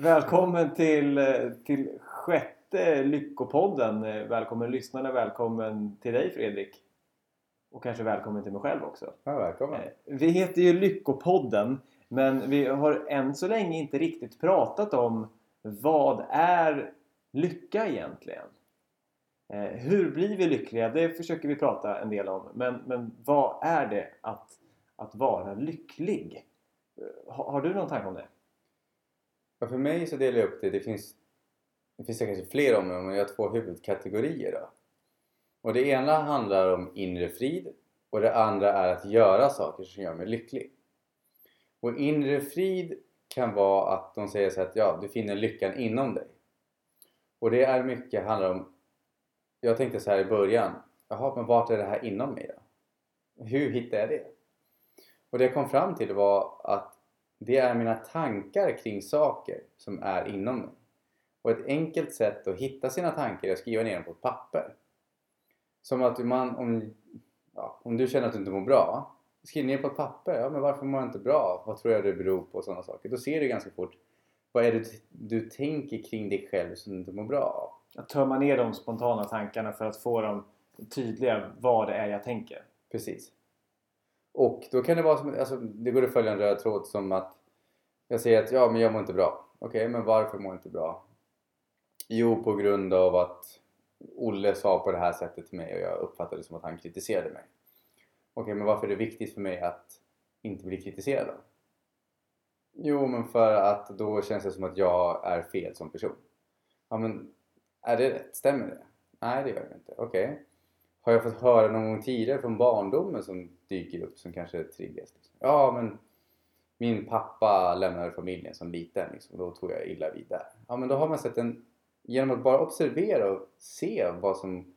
Välkommen till, eh, till sjätte Lyckopodden. Eh, Välkommen lyssnarna, välkommen till dig Fredrik. Och kanske välkommen till mig själv också. Ja, välkommen. Eh, Vi heter ju Lyckopodden men vi har än så länge inte riktigt pratat om vad är lycka egentligen? Hur blir vi lyckliga? Det försöker vi prata en del om. Men, men vad är det att, att vara lycklig? Har, har du någon tanke om det? Ja, för mig så delar jag upp det. Det finns, det finns kanske fler områden men jag har två huvudkategorier. Då. Och det ena handlar om inre frid och det andra är att göra saker som gör mig lycklig. Och inre frid kan vara att de säger så här att ja, du finner lyckan inom dig. Och det är mycket handlar om jag tänkte så här i början jaha men vart är det här inom mig då? Hur hittar jag det? Och det jag kom fram till var att det är mina tankar kring saker som är inom mig. Och ett enkelt sätt att hitta sina tankar är att skriva ner dem på ett papper. Som att man, om, ja, om du känner att du inte mår bra, skriv ner på ett papper. Ja, men varför mår jag inte bra? Vad tror jag det beror på? Sådana saker. Då ser du ganska fort vad är det du tänker kring dig själv som du inte mår bra av. Att tömma ner de spontana tankarna för att få dem tydliga vad det är jag tänker. Precis. Och då kan det vara som, alltså, det går att följa en röd tråd som att jag säger att ja, men jag mår inte bra. Okej, men varför mår jag inte bra? Jo, på grund av att Olle sa på det här sättet till mig och jag uppfattade det som att han kritiserade mig. Okej, men varför är det viktigt för mig att inte bli kritiserad då? Jo, men för att då känns det som att jag är fel som person. Ja, men är det rätt? Stämmer det? Nej, det gör det inte. Okej. Har jag fått höra någon gång tidigare från barndomen som dyker upp som kanske triggas? Liksom? Ja, men min pappa lämnade familjen som liten liksom, och då tog jag illa vid där. Ja, men då har man sett en... Genom att bara observera och se vad som,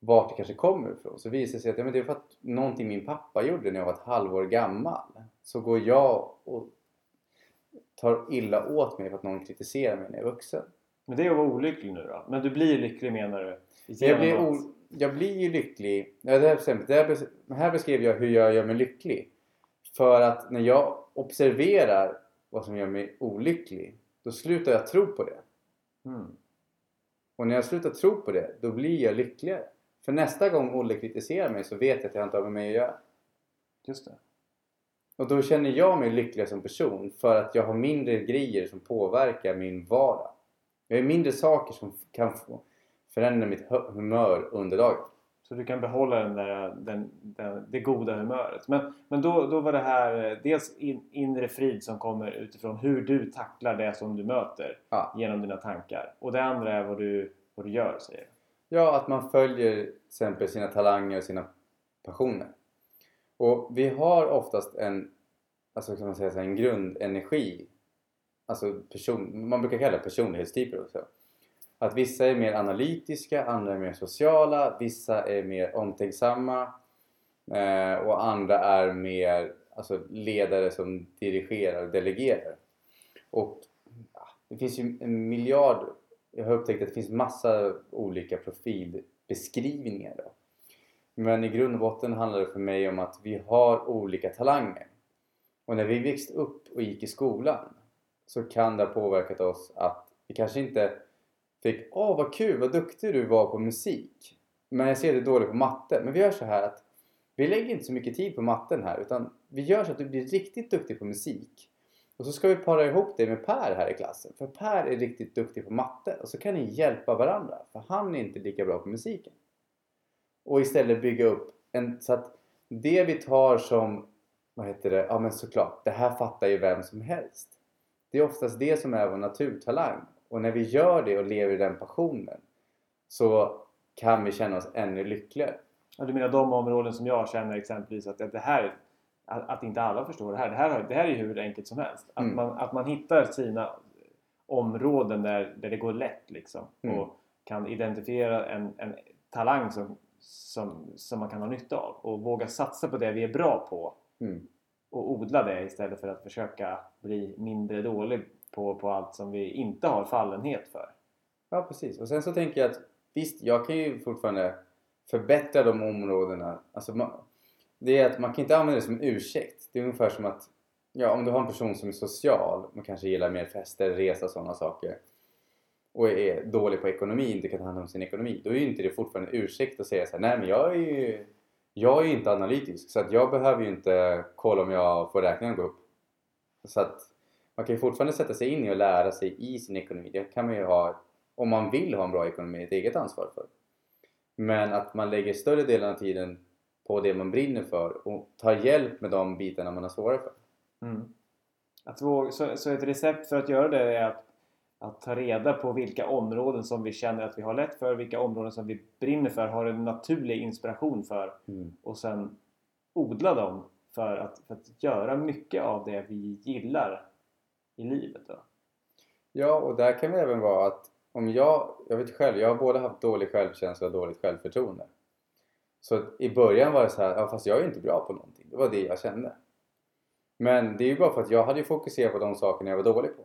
vart det kanske kommer ifrån så visar det sig att ja, men det är för att någonting min pappa gjorde när jag var ett halvår gammal. Så går jag och tar illa åt mig för att någon kritiserar mig när jag är vuxen. Men det är att vara olycklig nu då? Men du blir lycklig menar du? Jag blir, o, jag blir ju lycklig. Ja, det här, det här beskrev jag hur jag gör mig lycklig. För att när jag observerar vad som gör mig olycklig då slutar jag tro på det. Mm. Och när jag slutar tro på det då blir jag lyckligare. För nästa gång Olle kritiserar mig så vet jag att jag inte har med mig att göra. Just det. Och då känner jag mig lyckligare som person för att jag har mindre grejer som påverkar min vardag. Jag har mindre saker som kan få förändra mitt humör under dagen. Så du kan behålla den där, den, den, det goda humöret. Men, men då, då var det här eh, dels in, inre frid som kommer utifrån hur du tacklar det som du möter Ja. genom dina tankar. Och det andra är vad du, vad du gör säger. Ja, att man följer till exempel sina talanger och sina passioner. Och vi har oftast en, alltså kan man säga så här, en grundenergi. Alltså person, man brukar kalla det personlighetstyper också. Att vissa är mer analytiska, andra är mer sociala, vissa är mer omtänksamma eh, och andra är mer alltså, ledare som dirigerar och delegerar. Och ja, det finns ju en miljard jag har upptäckt att det finns massa olika profilbeskrivningar. Då. Men i grund och botten handlar det för mig om att vi har olika talanger. Och när vi växte upp och gick i skolan så kan det ha påverkat oss att vi kanske inte fick Åh vad kul, vad duktig du var på musik. Men jag ser dig dålig på matte. Men vi gör så här att vi lägger inte så mycket tid på matten här utan vi gör så att du blir riktigt duktig på musik. Och så ska vi para ihop dig med Per här i klassen. För Per är riktigt duktig på matte. Och så kan ni hjälpa varandra. För han är inte lika bra på musiken. Och istället bygga upp en... Så att det vi tar som... Vad heter det? Ja men såklart. Det här fattar ju vem som helst. Det är oftast det som är vår naturtalang. Och när vi gör det och lever i den passionen. Så kan vi känna oss ännu lyckligare. Ja, du menar de områden som jag känner exempelvis att att det här att, att inte alla förstår det här. Det här, det här är ju hur enkelt som helst. Att, Mm. man, att man hittar sina områden där, där det går lätt liksom. Mm. Och kan identifiera en, en talang som, som, som man kan ha nytta av. Och våga satsa på det vi är bra på. Mm. Och odla det istället för att försöka bli mindre dålig på, på allt som vi inte har fallenhet för. Ja, precis. Och sen så tänker jag att visst, jag kan ju fortfarande förbättra de områdena. Alltså, man, det är att man kan inte använda det som ursäkt. Det är ungefär som att ja, om du har en person som är social och kanske gillar mer fester, resa och sådana saker och är dålig på ekonomi, inte kan ta hand om sin ekonomi, då är ju inte det fortfarande en ursäkt att säga så här, nej men jag är ju jag är inte analytisk så att jag behöver ju inte kolla om jag får räkningen att gå upp. Så att man kan ju fortfarande sätta sig in i och lära sig i sin ekonomi. Det kan man ju ha, om man vill ha en bra ekonomi, ett eget ansvar för. Men att man lägger större delen av tiden på det man brinner för och tar hjälp med de bitarna man har svårare för. Mm. Att så, så ett recept för att göra det är att, att ta reda på vilka områden som vi känner att vi har lätt för, vilka områden som vi brinner för, har en naturlig inspiration för Mm. och sen odla dem för att, för att göra mycket av det vi gillar i livet. Då. Ja, och där kan det även vara att om jag, jag vet själv, jag har både haft dålig självkänsla och dåligt självförtroende. Så att i början var det så här, ja fast jag är ju inte bra på någonting. Det var det jag kände. Men det är ju bara för att jag hade ju fokuserat på de sakerna jag var dålig på.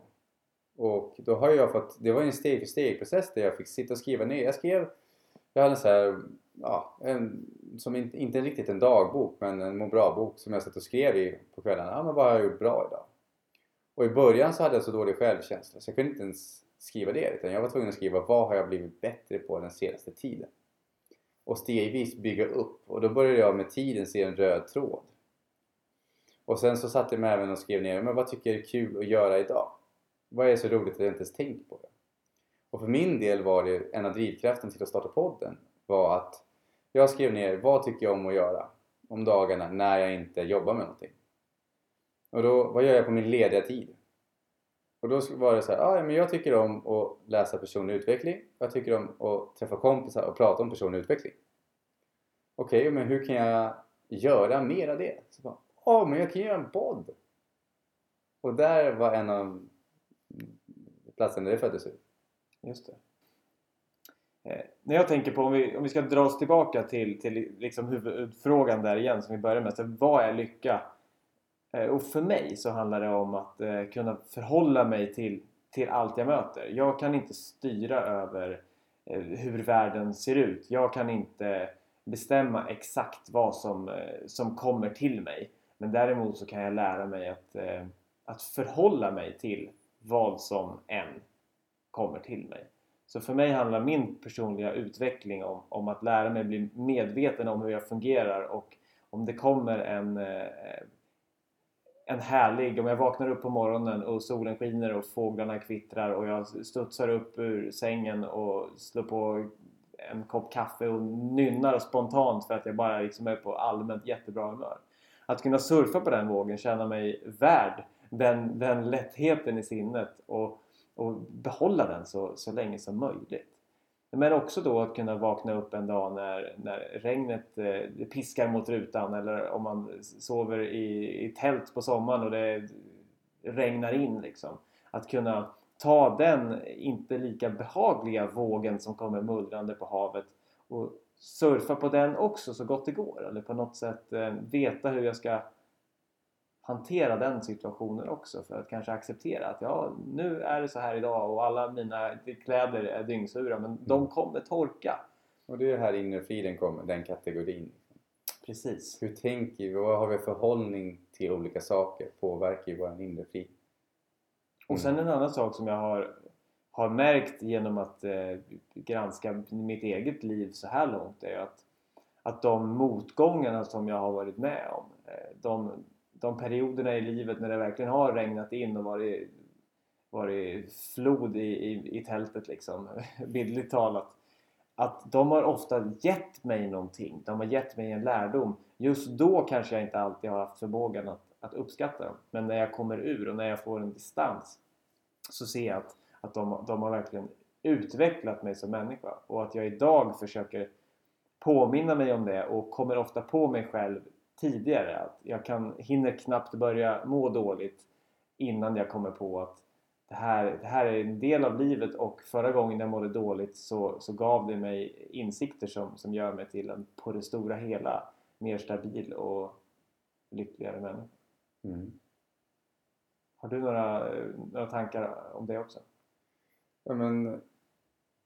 Och då har jag fått, det var ju en steg för steg process där jag fick sitta och skriva ner. Jag skrev, jag hade så här, ja, en, som inte, inte riktigt en dagbok men en må bra-bok som jag satt och skrev i på kvällarna. Ja men vad har jag gjort bra idag? Och i början så hade jag så dålig självkänsla så jag kunde inte ens skriva det utan jag var tvungen att skriva vad har jag blivit bättre på den senaste tiden? Och stegvis bygga upp och då började jag med tiden se en röd tråd. Och sen så satte jag mig även och skrev ner, men vad tycker jag är kul att göra idag? Vad är så roligt att jag inte ens tänkt på det? Och för min del var det en av drivkraften till att starta podden var att jag skrev ner vad tycker jag om att göra om dagarna när jag inte jobbar med någonting. Och då, vad gör jag på min lediga tid? Och då var det så här, ah, men jag tycker om att läsa personlig utveckling. Jag tycker om att träffa kompisar och prata om personlig utveckling. Okej, men hur kan jag göra mer av det? Så bara, ah, men jag kan göra en podd! Och där var en av platserna där det föddes ut. Just det. Eh, när jag tänker på, om vi, om vi ska dra oss tillbaka till, till liksom huvudfrågan där igen som vi började med. Så vad är lycka? Eh, och för mig så handlar det om att eh, kunna förhålla mig till, till allt jag möter. Jag kan inte styra över eh, hur världen ser ut. Jag kan inte bestämma exakt vad som, som kommer till mig. Men däremot så kan jag lära mig att, att förhålla mig till vad som än kommer till mig. Så för mig handlar min personliga utveckling om, om att lära mig bli medveten om hur jag fungerar och om det kommer en, eh, en härlig, om jag vaknar upp på morgonen och solen skiner och fåglarna kvittrar och jag studsar upp ur sängen och slår på en kopp kaffe och nynnar spontant för att jag bara liksom är på allmänt jättebra humör. Att kunna surfa på den vågen, känna mig värd den, den lättheten i sinnet och, och behålla den så, så länge som möjligt. Men också då att kunna vakna upp en dag när, när regnet eh, piskar mot rutan eller om man sover i, i tält på sommaren och det regnar in liksom. Att kunna ta den inte lika behagliga vågen som kommer mullrande på havet och surfa på den också så gott det går. Eller på något sätt eh, veta hur jag ska hantera den situationen också för att kanske acceptera att ja, nu är det så här idag och alla mina kläder är dyngsura men de kommer torka. Och det är här inre friden kommer, den kategorin. Precis. Hur tänker vi? Vad har vi för hållning till olika saker? Påverkar ju vår inre frid. Och sen en annan sak som jag har, har märkt genom att eh, granska mitt eget liv så här långt är att, att de motgångarna som jag har varit med om, eh, de, de perioderna i livet när det verkligen har regnat in och varit, varit flod i, i, i tältet liksom, bildligt talat. Att de har ofta gett mig någonting. De har gett mig en lärdom. Just då kanske jag inte alltid har haft förmågan att, att uppskatta dem. Men när jag kommer ur och när jag får en distans så ser jag att, att de, de har verkligen utvecklat mig som människa. Och att jag idag försöker påminna mig om det och kommer ofta på mig själv tidigare. Att jag kan, hinner knappt börja må dåligt innan jag kommer på att det här, det här är en del av livet och förra gången jag mådde dåligt så, så gav det mig insikter som, som gör mig till en på det stora hela mer stabil och lyckligare människa. Mm. Har du några, några tankar om det också? Ja, men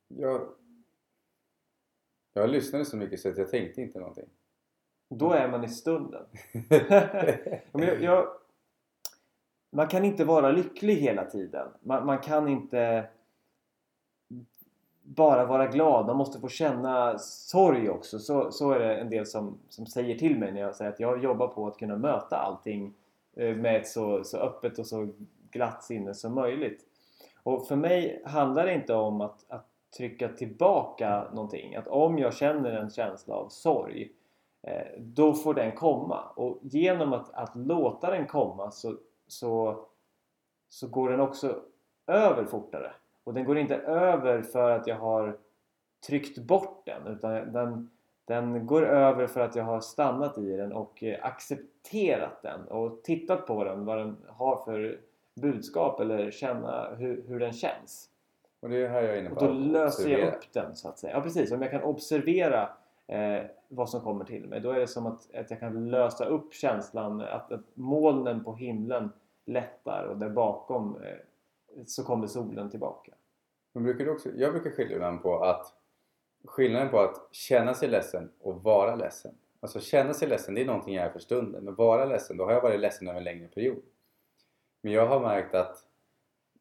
jag, jag lyssnade så mycket så att jag tänkte inte någonting. Då är man i stunden. Jag, jag, man kan inte vara lycklig hela tiden. Man, man kan inte bara vara glad. Man måste få känna sorg också. Så, så är det en del som, som säger till mig när jag säger att jag jobbar på att kunna möta allting eh, med ett så, så öppet och så glatt sinne som möjligt. Och för mig handlar det inte om att, att trycka tillbaka någonting. Att om jag känner en känsla av sorg då får den komma. Och genom att, att låta den komma så, så, så går den också över fortare. Och den går inte över för att jag har tryckt bort den utan den, den går över för att jag har stannat i den och eh, accepterat den och tittat på den, vad den har för budskap eller känna hur, hur den känns. Och det är här jag är inne på Och då löser jag upp den så att säga. Ja precis, om jag kan observera eh, vad som kommer till mig. Då är det som att, att jag kan lösa upp känslan att, att molnen på himlen lättar och där bakom eh, så kommer solen tillbaka. Men brukar du också, jag brukar skilja ibland på att skillnaden på att känna sig ledsen och vara ledsen. Alltså känna sig ledsen, det är någonting jag är för stunden. Men vara ledsen, då har jag varit ledsen över en längre period. Men jag har märkt att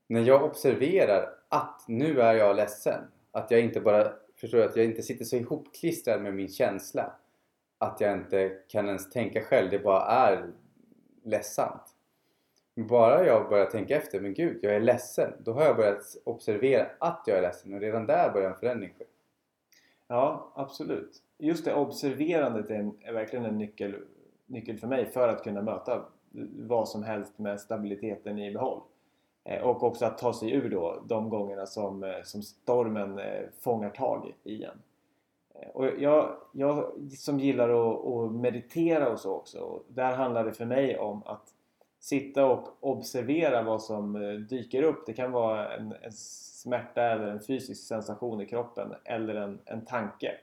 när jag observerar att nu är jag ledsen. Att jag inte bara, förstår du, att jag inte sitter så ihopklistrad med min känsla. Att jag inte kan ens tänka själv, det bara är ledsamt. Bara jag börjar tänka efter, men gud, jag är ledsen. Då har jag börjat observera att jag är ledsen och redan där börjar en förändring ske. Ja, absolut. Just det observerandet är, en, är verkligen en nyckel, nyckel för mig för att kunna möta vad som helst med stabiliteten i behåll. Eh, och också att ta sig ur då de gångerna som, eh, som stormen eh, fångar tag i en. Och jag, jag som gillar att, att meditera och så också, och där handlar det för mig om att sitta och observera vad som dyker upp. Det kan vara en, en smärta eller en fysisk sensation i kroppen eller en, en tanke.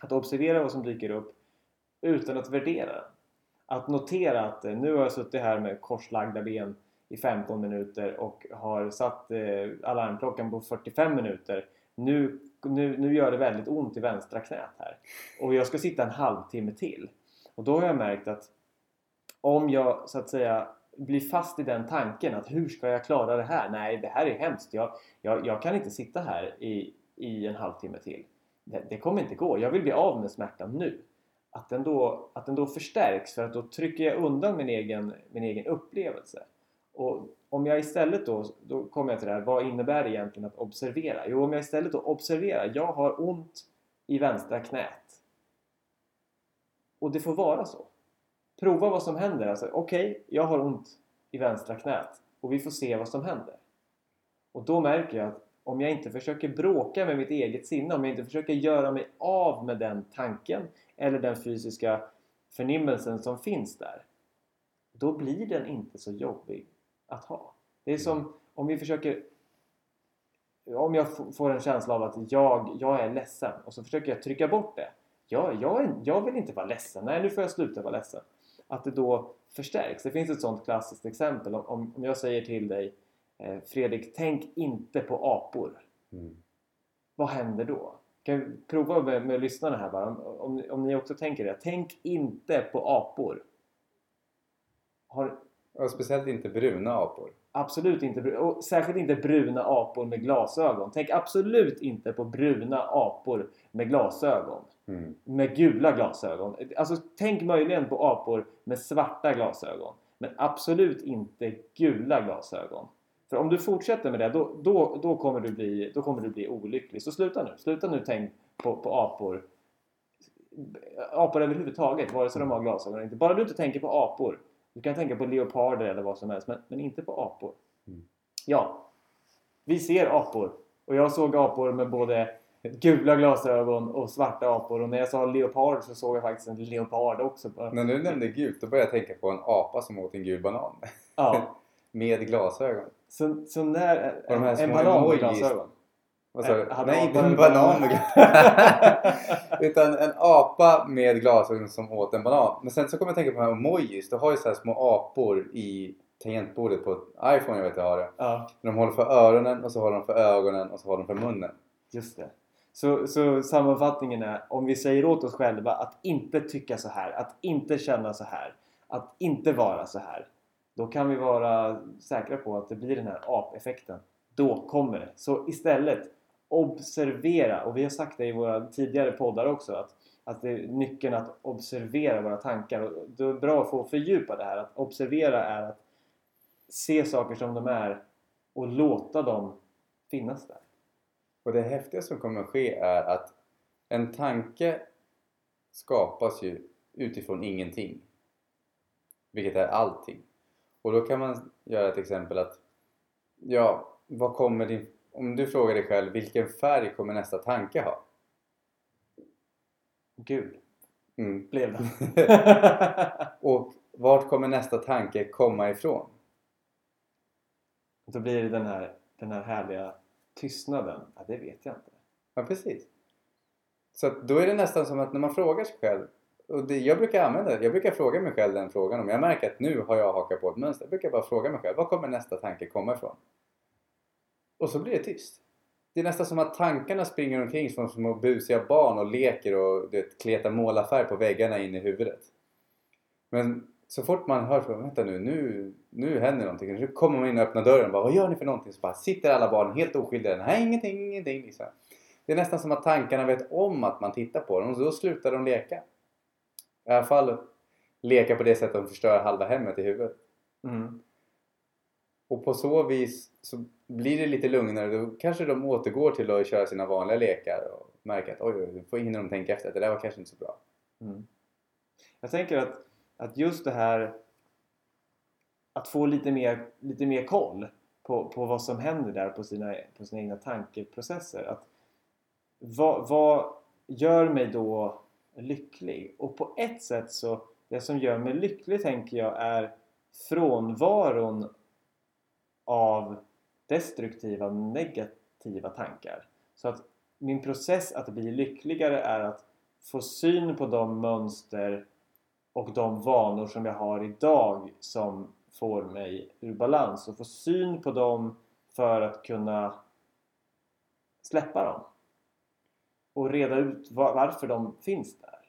Att observera vad som dyker upp utan att värdera den. Att notera att nu har jag suttit här med korslagda ben i 15 minuter och har satt eh, alarmklockan på 45 minuter. Nu, nu, nu gör det väldigt ont i vänstra knät här. Och jag ska sitta en halvtimme till. Och då har jag märkt att om jag så att säga blir fast i den tanken att hur ska jag klara det här? Nej, det här är hemskt. Jag, jag, jag kan inte sitta här i, i en halvtimme till. Det, det kommer inte gå. Jag vill bli av med smärtan nu. Att den, då, att den då förstärks för att då trycker jag undan min egen, min egen upplevelse. Och om jag istället då, då kommer jag till det här, vad innebär det egentligen att observera? Jo, om jag istället då observerar, jag har ont i vänstra knät. Och det får vara så. Prova vad som händer. Alltså, Okej, jag har ont i vänstra knät och vi får se vad som händer. Och då märker jag att om jag inte försöker bråka med mitt eget sinne, om jag inte försöker göra mig av med den tanken eller den fysiska förnimmelsen som finns där, då blir den inte så jobbig att ha. Det är som om vi försöker om jag får en känsla av att jag, jag är ledsen och så försöker jag trycka bort det. Jag, jag, jag vill inte vara ledsen. Nej, nu får jag sluta vara ledsen. Att det då förstärks. Det finns ett sånt klassiskt exempel. Om, om jag säger till dig eh, Fredrik, tänk inte på apor. Mm. Vad händer då? Kan vi prova med, med lyssnarna här bara? Om, om, om ni också tänker det. Tänk inte på apor. Har, Och speciellt inte bruna apor. Absolut inte, och särskilt inte bruna apor med glasögon. Tänk absolut inte på bruna apor med glasögon. Mm. Med gula glasögon. Alltså tänk möjligen på apor med svarta glasögon. Men absolut inte gula glasögon. För om du fortsätter med det då, då, då, kommer, du bli, då kommer du bli olycklig. Så sluta nu. Sluta nu tänk på, på apor. Apor överhuvudtaget, vare sig de har glasögon eller inte. Bara du inte tänker på apor. Du kan tänka på leoparder eller vad som helst, men, men inte på apor. Mm. Ja, vi ser apor. Och jag såg apor med både gula glasögon och svarta apor. Och när jag sa leopard så såg jag faktiskt en leopard också. När du nämnde gult, då började jag tänka på en apa som åt en gul banan. Ja, Med glasögon. så, så när... En små banan med glasögon. Vad sa du? Eh, Nej, inte en banan med Utan en apa med glasögon som åt en banan. Men sen så kommer jag tänka på de här emojis. Du har ju så här små apor i tangentbordet på iPhone, jag vet jag har det. Ja, De håller för öronen och så håller de för ögonen och så håller de för munnen. just det. Så, så sammanfattningen är om vi säger åt oss själva att inte tycka så här, att inte känna så här, att inte vara så här. då kan vi vara säkra på att det blir den här ap-effekten. Då kommer det. Så istället observera och vi har sagt det i våra tidigare poddar också att, att det är nyckeln att observera våra tankar och det är bra att få fördjupa det här att observera är att se saker som de är och låta dem finnas där. Och det häftiga som kommer att ske är att en tanke skapas ju utifrån ingenting. Vilket är allting. Och då kan man göra ett exempel att ja, vad kommer din, om du frågar dig själv vilken färg kommer nästa tanke ha? Gud, Mm. blev det. Och vart kommer nästa tanke komma ifrån? Då blir det den här, den här härliga tystnaden. Ja, det vet jag inte. Ja, precis. Så att då är det nästan som att när man frågar sig själv och det, jag brukar använda det. Jag brukar fråga mig själv den frågan. Om jag märker att nu har jag hakat på ett mönster. Jag brukar bara fråga mig själv. Var kommer nästa tanke komma ifrån? Och så blir det tyst. Det är nästan som att tankarna springer omkring som små busiga barn och leker och du vet, kletar målarfärg på väggarna in i huvudet. Men så fort man hör så, vänta nu, nu, nu händer någonting. Nu kommer man in och öppnar dörren och bara, vad gör ni för någonting? Så bara sitter alla barn helt oskyldiga. Nej, ingenting, ingenting. Liksom. Det är nästan som att tankarna vet om att man tittar på dem och då slutar de leka. I alla fall leka på det sättet att de förstör halva hemmet i huvudet. Mm. Och på så vis så blir det lite lugnare. Då kanske de återgår till att köra sina vanliga lekar och märker att oj, oj, då hinner de tänka efter. Det där var kanske inte så bra. Mm. Jag tänker att, att just det här att få lite mer, lite mer koll på, på vad som händer där på sina, på sina egna tankeprocesser. Att, vad, vad gör mig då lycklig? Och på ett sätt så det som gör mig lycklig tänker jag är frånvaron av destruktiva, negativa tankar. Så att min process att bli lyckligare är att få syn på de mönster och de vanor som jag har idag som får mig ur balans och få syn på dem för att kunna släppa dem och reda ut varför de finns där.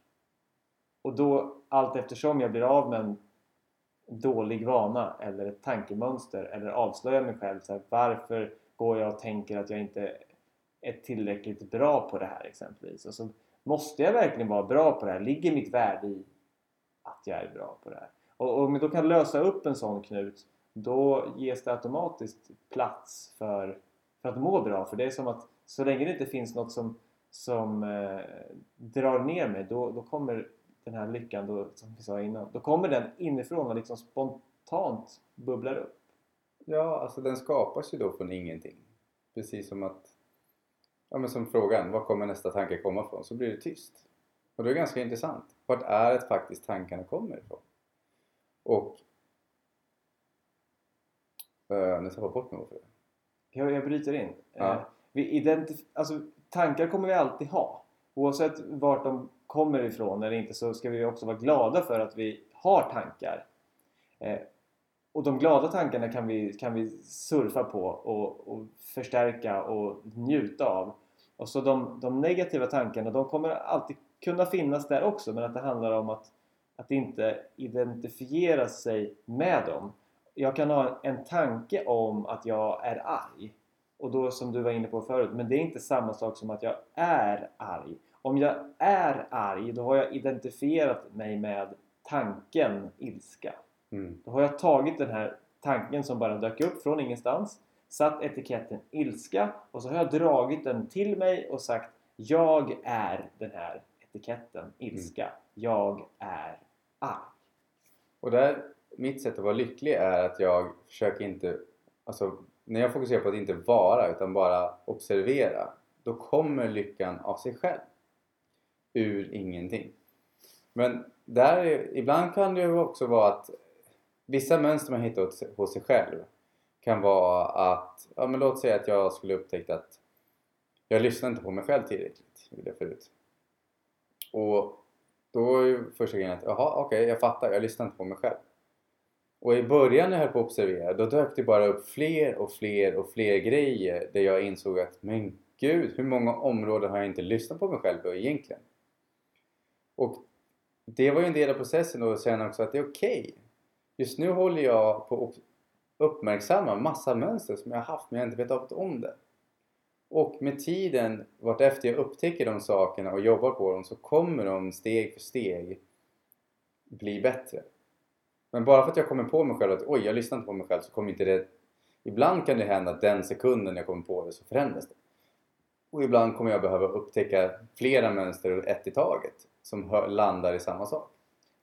Och då allt eftersom jag blir av med en dålig vana eller ett tankemönster eller avslöja mig själv så här, varför går jag och tänker att jag inte är tillräckligt bra på det här exempelvis. Och så måste jag verkligen vara bra på det här? Ligger mitt värde i att jag är bra på det här? Och om jag då kan lösa upp en sån knut då ges det automatiskt plats för, för att må bra. För det är som att så länge det inte finns något som, som eh, drar ner mig då, då kommer den här lyckan, då, som vi sa innan, då kommer den inifrån och liksom spontant bubblar upp. Ja, alltså den skapas ju då från ingenting. Precis som att, ja men som frågan, var kommer nästa tanke komma ifrån? Så blir det tyst. Och det är ganska intressant. Vart är det faktiskt tankarna kommer ifrån? Och... Uh, nu tappade jag bort mig varför. Jag, jag bryter in. Ja. Eh, vi identif- alltså, tankar kommer vi alltid ha. Oavsett vart de kommer ifrån eller inte så ska vi också vara glada för att vi har tankar. Eh, och de glada tankarna kan vi, kan vi surfa på och, och förstärka och njuta av. Och så de, de negativa tankarna de kommer alltid kunna finnas där också men att det handlar om att, att inte identifiera sig med dem. Jag kan ha en tanke om att jag är arg och då som du var inne på förut men det är inte samma sak som att jag är arg. Om jag är arg då har jag identifierat mig med tanken ilska. Mm. Då har jag tagit den här tanken som bara dök upp från ingenstans satt etiketten ilska och så har jag dragit den till mig och sagt jag är den här etiketten ilska. Jag är arg. Och där, mitt sätt att vara lycklig är att jag försöker inte, alltså när jag fokuserar på att inte vara utan bara observera, då kommer lyckan av sig själv. Ur ingenting. Men där, ibland kan det ju också vara att vissa mönster man hittar hos- sig själv kan vara att, ja men låt säga att jag skulle upptäcka att jag lyssnar inte på mig själv tillräckligt, gjorde jag förut. Och då är ju första grejen att, jaha okej jag fattar, jag lyssnar inte på mig själv. Och i början när jag höll på att observera, då dök det bara upp fler och fler och fler grejer där jag insåg att, men gud, hur många områden har jag inte lyssnat på mig själv egentligen? Och det var ju en del av processen då sen också att det är okej. Just nu håller jag på att uppmärksamma massa mönster som jag har haft men jag har inte vetat om det. Och med tiden, vartefter jag upptäcker de sakerna och jobbar på dem så kommer de steg för steg bli bättre. Men bara för att jag kommer på mig själv att oj, jag lyssnar inte på mig själv så kommer inte det... Ibland kan det hända att den sekunden jag kommer på det så förändras det. Och ibland kommer jag behöva upptäcka flera mönster ett i taget som hör, landar i samma sak.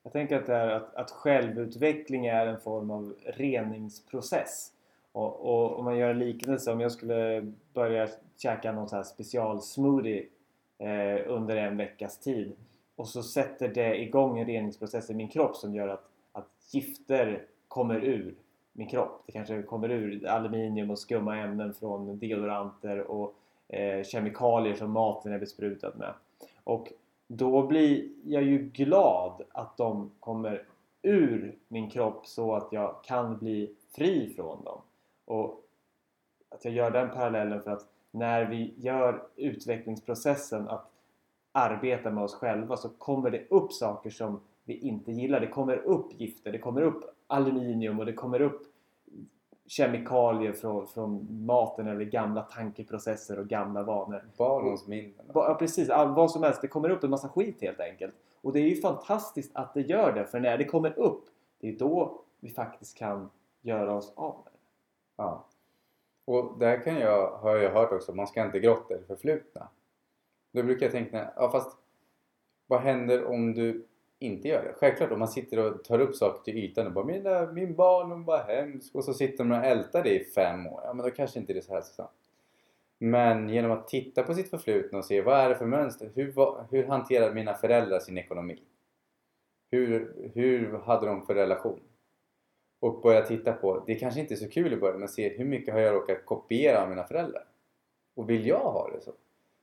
Jag tänker att, det är att, att självutveckling är en form av reningsprocess. Och, och om man gör en liknelse, om jag skulle börja käka någon så här specialsmoothie eh, under en veckas tid och så sätter det igång en reningsprocess i min kropp som gör att, att gifter kommer ur min kropp. Det kanske kommer ur aluminium och skumma ämnen från deodoranter och eh, kemikalier som maten är besprutad med. Och då blir jag ju glad att de kommer ur min kropp så att jag kan bli fri från dem. Och att jag gör den parallellen för att när vi gör utvecklingsprocessen att arbeta med oss själva så kommer det upp saker som vi inte gillar. Det kommer upp gifter, det kommer upp aluminium och det kommer upp kemikalier från, från maten eller gamla tankeprocesser och gamla vanor. Barndomsminnen. Ja precis, vad som helst. Det kommer upp en massa skit helt enkelt. Och det är ju fantastiskt att det gör det för när det kommer upp det är då vi faktiskt kan göra oss av med det. Ja. Och där kan jag, har jag hört också, man ska inte grotta i det förflutna. Då brukar jag tänka, ja fast vad händer om du inte gör det? Självklart om man sitter och tar upp saker till ytan och bara min, min barndom var hemsk och så sitter man och ältar det i fem år. Ja men då kanske inte det är så hälsosamt. Men genom att titta på sitt förflutna och se vad är det för mönster? Hur, hur hanterar mina föräldrar sin ekonomi? Hur, hur hade de för relation? Och börja titta på, det kanske inte är så kul i början, men se hur mycket har jag råkat kopiera av mina föräldrar? Och vill jag ha det så?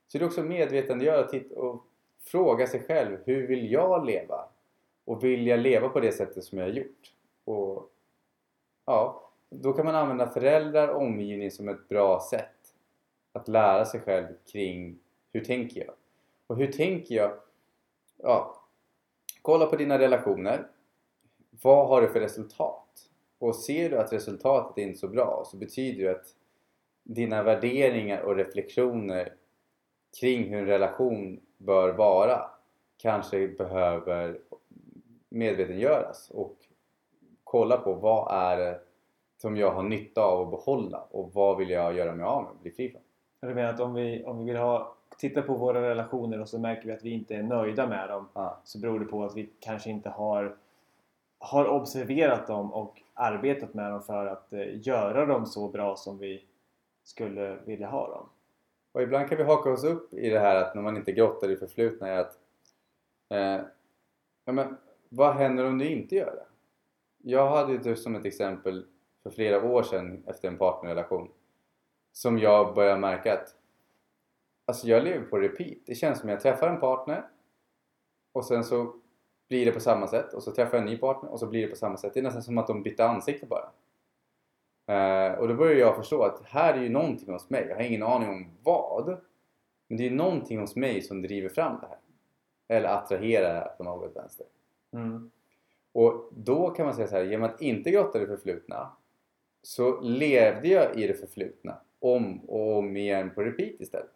Så det är också medvetandegöra och fråga sig själv, hur vill jag leva? Och vill jag leva på det sättet som jag har gjort? Och ja, då kan man använda föräldrar och omgivning som ett bra sätt att lära sig själv kring hur tänker jag? Och hur tänker jag? Ja, kolla på dina relationer. Vad har du för resultat? Och ser du att resultatet är inte så bra så betyder det att dina värderingar och reflektioner kring hur en relation bör vara kanske behöver medvetengöras och kolla på vad är det som jag har nytta av att behålla och vad vill jag göra mig av med och bli fri från. Du menar att om vi, om vi vill ha, titta på våra relationer och så märker vi att vi inte är nöjda med dem ja. så beror det på att vi kanske inte har, har observerat dem och arbetat med dem för att eh, göra dem så bra som vi skulle vilja ha dem. Och ibland kan vi haka oss upp i det här att när man inte grottar i förflutna är att eh, ja, men, vad händer om du inte gör det? Jag hade ju som ett exempel för flera år sedan efter en partnerrelation som jag började märka att alltså jag lever på repeat. Det känns som jag träffar en partner och sen så blir det på samma sätt och så träffar jag en ny partner och så blir det på samma sätt. Det är nästan som att de bytte ansikte bara. Uh, och då börjar jag förstå att här är ju någonting hos mig. Jag har ingen aning om vad. Men det är någonting hos mig som driver fram det här. Eller attraherar på något vänster. Mm. Och då kan man säga så här, genom att inte grotta i det förflutna så levde jag i det förflutna om och om igen på repeat istället.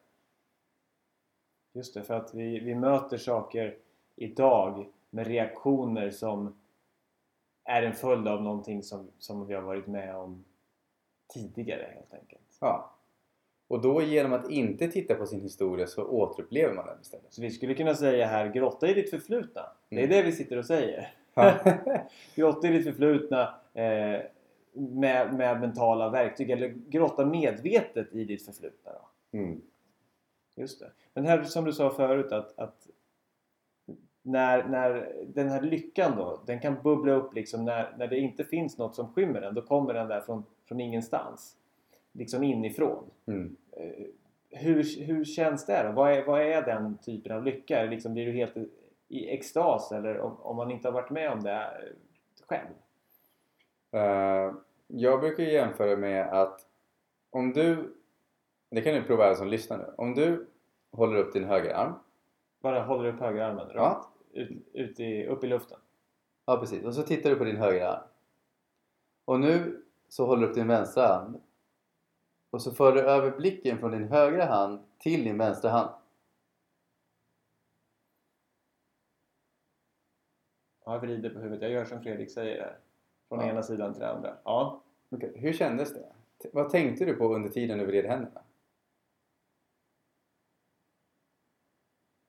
Just det, för att vi, vi möter saker idag med reaktioner som är en följd av någonting som, som vi har varit med om tidigare helt enkelt. Ja. Och då genom att inte titta på sin historia så återupplever man den istället. Så vi skulle kunna säga här, grotta i ditt förflutna. Det är Mm. det vi sitter och säger. Ja. grotta i ditt förflutna eh, med, med mentala verktyg. Eller grotta medvetet i ditt förflutna. Då. mm. Just det. Men här som du sa förut att, att när, när den här lyckan då, den kan bubbla upp liksom när, när det inte finns något som skymmer den. Då kommer den där från, från ingenstans. Liksom inifrån. Mm. Eh, hur, hur känns det då? Vad är, vad är den typen av lycka? Liksom, blir du helt i extas eller om, om man inte har varit med om det eh, själv? Eh, jag brukar jämföra med att om du, det kan du prova alla som lyssnar nu. Om du håller upp din högerarm. Bara håller upp högerarmen Ja. ut, ut i, upp i luften. Ja precis. Och så tittar du på din högerarm. Och nu så håller du upp din vänstra hand. Och så för du över blicken från din högra hand till din vänstra hand. Jag vrider på huvudet. Jag gör som Fredrik säger här. Från Ja. ena sidan till den andra. Ja. Okej, Hur kändes det? Vad tänkte du på under tiden du vred händerna?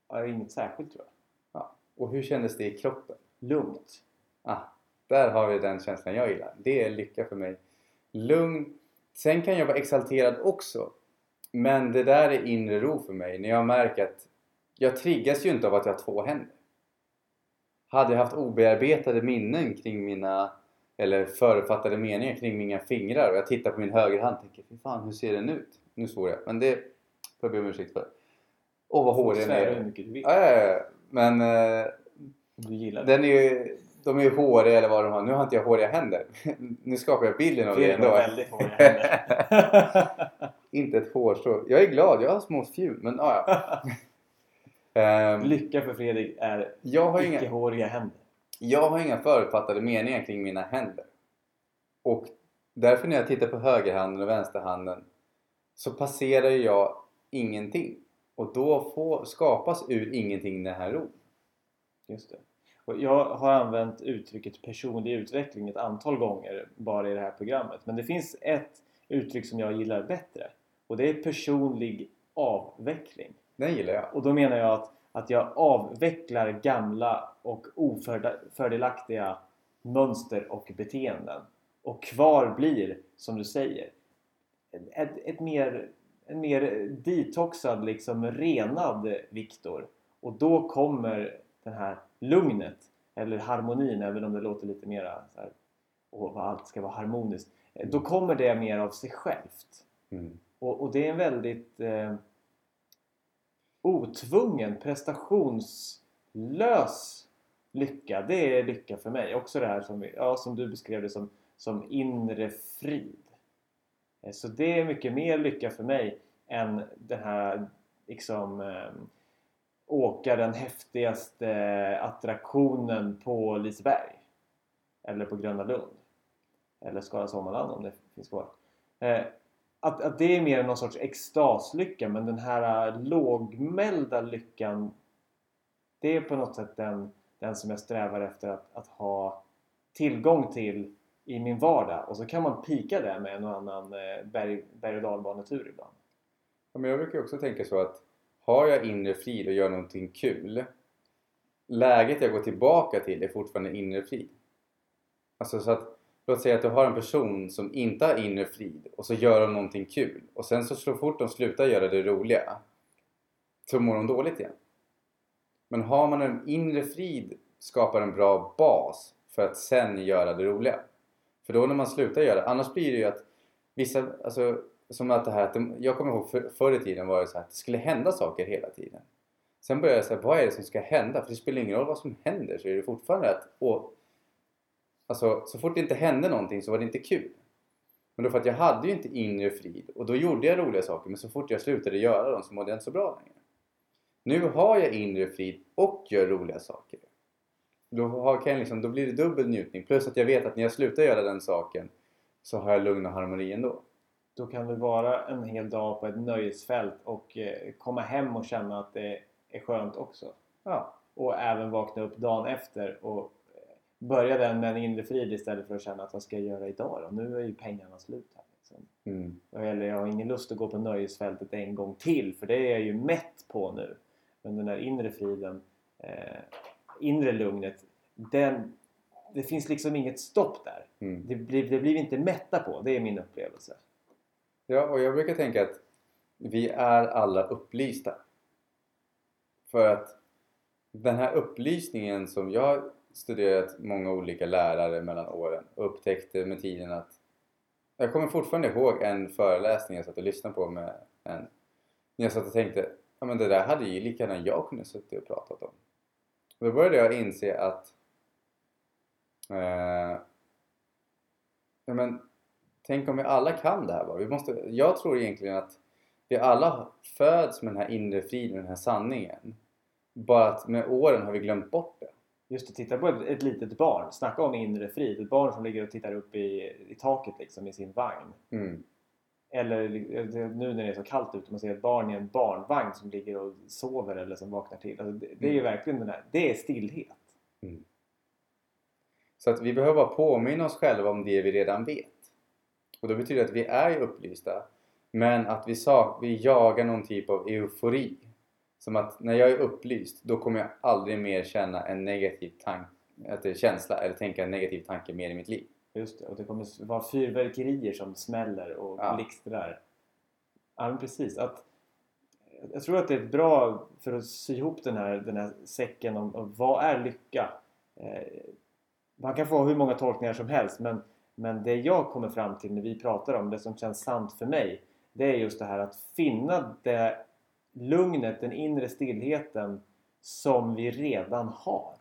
ja inget särskilt tror jag. Ja. Och hur kändes det i kroppen? Lugnt. Ah, där har vi den känslan jag gillar. Det är lycka för mig. Lugn. Sen kan jag vara exalterad också. Men det där är inre ro för mig. När jag märker att jag triggas ju inte av att jag har två händer. Hade jag haft obearbetade minnen kring mina eller förutfattade meningar kring mina fingrar och jag tittar på min högerhand och tänker fy fan hur ser den ut? Nu svor jag, men det får jag be om ursäkt för. Åh vad hårig den Svära hur är. mycket du vill. Ja, ja, ja. Men eh, Du gillar det. den är ju, de är ju håriga eller vad de har. Nu har inte jag håriga händer. Nu skapar jag bilden av det ändå. väldigt håriga händer. inte ett hårstrå. Jag är glad, jag har små fjun. Men ja, ja. Ehm, Lycka för Fredrik är jag, har inga, icke-håriga händer. jag har inga förutfattade meningar kring mina händer. Och därför när jag tittar på högerhanden och vänsterhanden så passerar jag ingenting. Och då får, skapas ur ingenting den här ron. Just det. Och jag har använt uttrycket personlig utveckling ett antal gånger bara i det här programmet. Men det finns ett uttryck som jag gillar bättre. Och det är personlig avveckling. Den gillar jag. Och då menar jag att, att jag avvecklar gamla och ofördelaktiga mönster och beteenden. Och kvar blir, som du säger, ett, ett mer, en mer detoxad, liksom renad Viktor. Och då kommer det här lugnet, eller harmonin, även om det låter lite mera så här, åh, vad allt ska vara harmoniskt. Då kommer det mer av sig självt. Mm. Och, och det är en väldigt eh, otvungen, prestationslös lycka. Det är lycka för mig. Också det här som, ja, som du beskrev det som, som inre frid. Eh, Så det är mycket mer lycka för mig än den här liksom eh, åka den häftigaste attraktionen på Liseberg. Eller på Gröna Lund. Eller Skara Sommarland om det finns kvar. Eh, att, att det är mer någon sorts extaslycka men den här eh, lågmälda lyckan det är på något sätt den, den som jag strävar efter att, att ha tillgång till i min vardag och så kan man pika det med en och annan eh, berg, berg och dalbanetur ibland. Ja, men jag brukar också tänka så att har jag inre frid och gör någonting kul läget jag går tillbaka till är fortfarande inre frid. Alltså så att låt säga att du har en person som inte har inre frid och så gör de någonting kul och sen så så fort de slutar göra det roliga så mår de dåligt igen. Men har man en inre frid skapar en bra bas för att sen göra det roliga. För då när man slutar göra det, annars blir det ju att vissa, alltså som att det här, att det, jag kommer ihåg för, förr i tiden var det så här att det skulle hända saker hela tiden. Sen började jag säga, vad är det som ska hända? För det spelar ingen roll vad som händer så är det fortfarande att, och, alltså så fort det inte hände någonting så var det inte kul. Men då för att jag hade ju inte inre frid och då gjorde jag roliga saker men så fort jag slutade göra dem så mådde jag inte så bra längre. Nu har jag inre frid och gör roliga saker. Då, har, kan jag liksom, då blir det dubbel njutning plus att jag vet att när jag slutar göra den saken så har jag lugn och harmoni ändå. Då kan du vara en hel dag på ett nöjesfält och eh, komma hem och känna att det är skönt också. Ja, och även vakna upp dagen efter och eh, börja den med en inre frid istället för att känna att vad ska jag göra idag då? Nu är ju pengarna slut här. Liksom. mm. Eller jag har ingen lust att gå på nöjesfältet en gång till för det är jag ju mätt på nu. Men den där inre friden, eh, inre lugnet, den, det finns liksom inget stopp där. Mm. Det blir, det blir vi inte mätta på, det är min upplevelse. Ja, och jag brukar tänka att vi är alla upplysta. För att den här upplysningen som jag har studerat många olika lärare mellan åren och upptäckte med tiden att jag kommer fortfarande ihåg en föreläsning jag satt och lyssnade på med en när jag satt och tänkte ja men det där hade ju lika gärna jag kunnat suttit och pratat om. Och då började jag inse att eh, ja men tänk om vi alla kan det här bara. Vi måste, jag tror egentligen att vi alla föds med den här inre friden, den här sanningen. Bara att med åren har vi glömt bort det. Just att titta på ett, ett litet barn. Snacka om inre frid. Ett barn som ligger och tittar upp i, i taket liksom i sin vagn. Mm. Eller nu när det är så kallt ute, man ser ett barn i en barnvagn som ligger och sover eller som vaknar till. Alltså det, det är ju Mm. verkligen den här, det är stillhet. Så att vi behöver bara påminna oss själva om det vi redan vet. Och det betyder att vi är upplysta men att vi, sak- vi jagar någon typ av eufori. Som att när jag är upplyst då kommer jag aldrig mer känna en negativ tank, känsla eller tänka en negativ tanke mer i mitt liv. Just det, och det kommer vara fyrverkerier som smäller och Ja. blixtrar. Ja, men precis. Att, jag tror att det är bra för att sy ihop den här, den här säcken om, om vad är lycka? Eh, man kan få hur många tolkningar som helst men, men det jag kommer fram till när vi pratar om det som känns sant för mig det är just det här att finna det lugnet, den inre stillheten som vi redan har.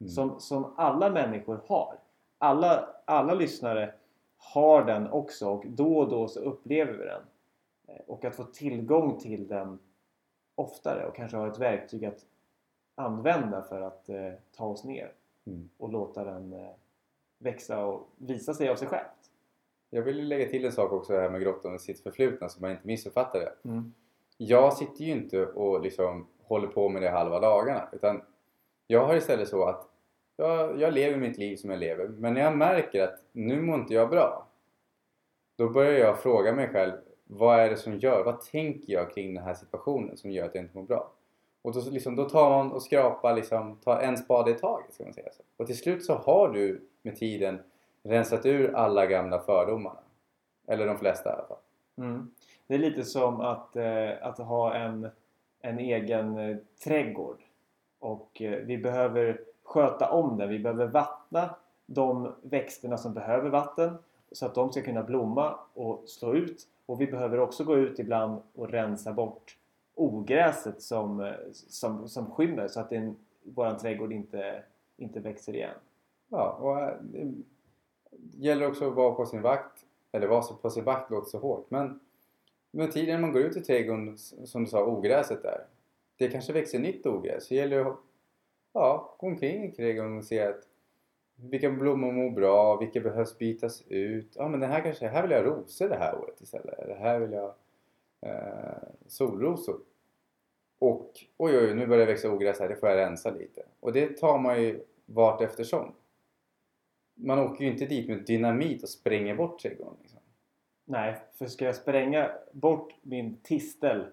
Mm. Som, som alla människor har. Alla, alla lyssnare har den också och då och då så upplever vi den. Eh, Och att få tillgång till den oftare och kanske ha ett verktyg att använda för att eh, ta oss ner Mm. och låta den eh, växa och visa sig av sig självt. Jag vill lägga till en sak också här med grottan och sitt förflutna så man inte missuppfattar det. Mm. jag sitter ju inte och liksom håller på med det halva dagarna utan jag har istället så att jag, jag lever mitt liv som jag lever men när jag märker att nu mår inte jag bra då börjar jag fråga mig själv vad är det som gör, vad tänker jag kring den här situationen som gör att jag inte mår bra? Och då, liksom, då tar man och skrapar liksom, tar en spade i taget ska man säga så. Och till slut så har du med tiden rensat ur alla gamla fördomarna. Eller de flesta i alla fall. Mm. Det är lite som att, eh, att ha en, en egen eh, trädgård. Och eh, vi behöver sköta om den. Vi behöver vattna de växterna som behöver vatten så att de ska kunna blomma och slå ut. Och vi behöver också gå ut ibland och rensa bort ogräset som, som, som skymmer så att den, våran trädgård inte, inte växer igen. Ja, och det gäller också att vara på sin vakt. Eller vara på sin vakt låter så hårt. Men med tiden man går ut i trädgården, som du sa, ogräset där. Det kanske växer nytt ogräs. Så gäller det att ja, gå omkring i trädgården och se att vilka blommor mår bra, vilka behövs bytas ut. Ja, men den här kanske, här vill jag ha rosor det här året istället. Eller här vill jag eh, solrosor. Och oj, oj, nu börjar det växa ogräs här, det får jag rensa lite. Och det tar man ju vart eftersom. Man åker ju inte dit med dynamit och spränger bort trädgården. Liksom. Nej, för ska jag spränga bort min tistel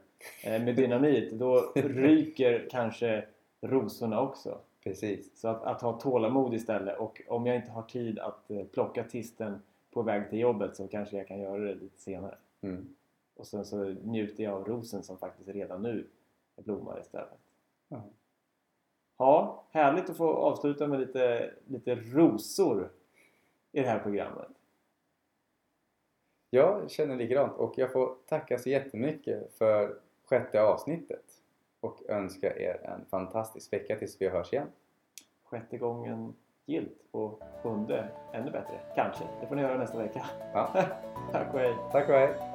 eh, med dynamit då ryker kanske rosorna också. Precis. Så att, att ha tålamod istället och om jag inte har tid att eh, plocka tisteln på väg till jobbet så kanske jag kan göra det lite senare. Mm. Och sen så njuter jag av rosen som faktiskt redan nu blommar istället. Ja. Ja, härligt att få avsluta med lite, lite rosor i det här programmet. Jag känner likadant och jag får tacka så jättemycket för sjätte avsnittet och önska er en fantastisk vecka tills vi hörs igen. Sjätte gången gilt och sjunde ännu bättre. Kanske. Det får ni höra nästa vecka. Ja. Tack och hej. Tack och hej!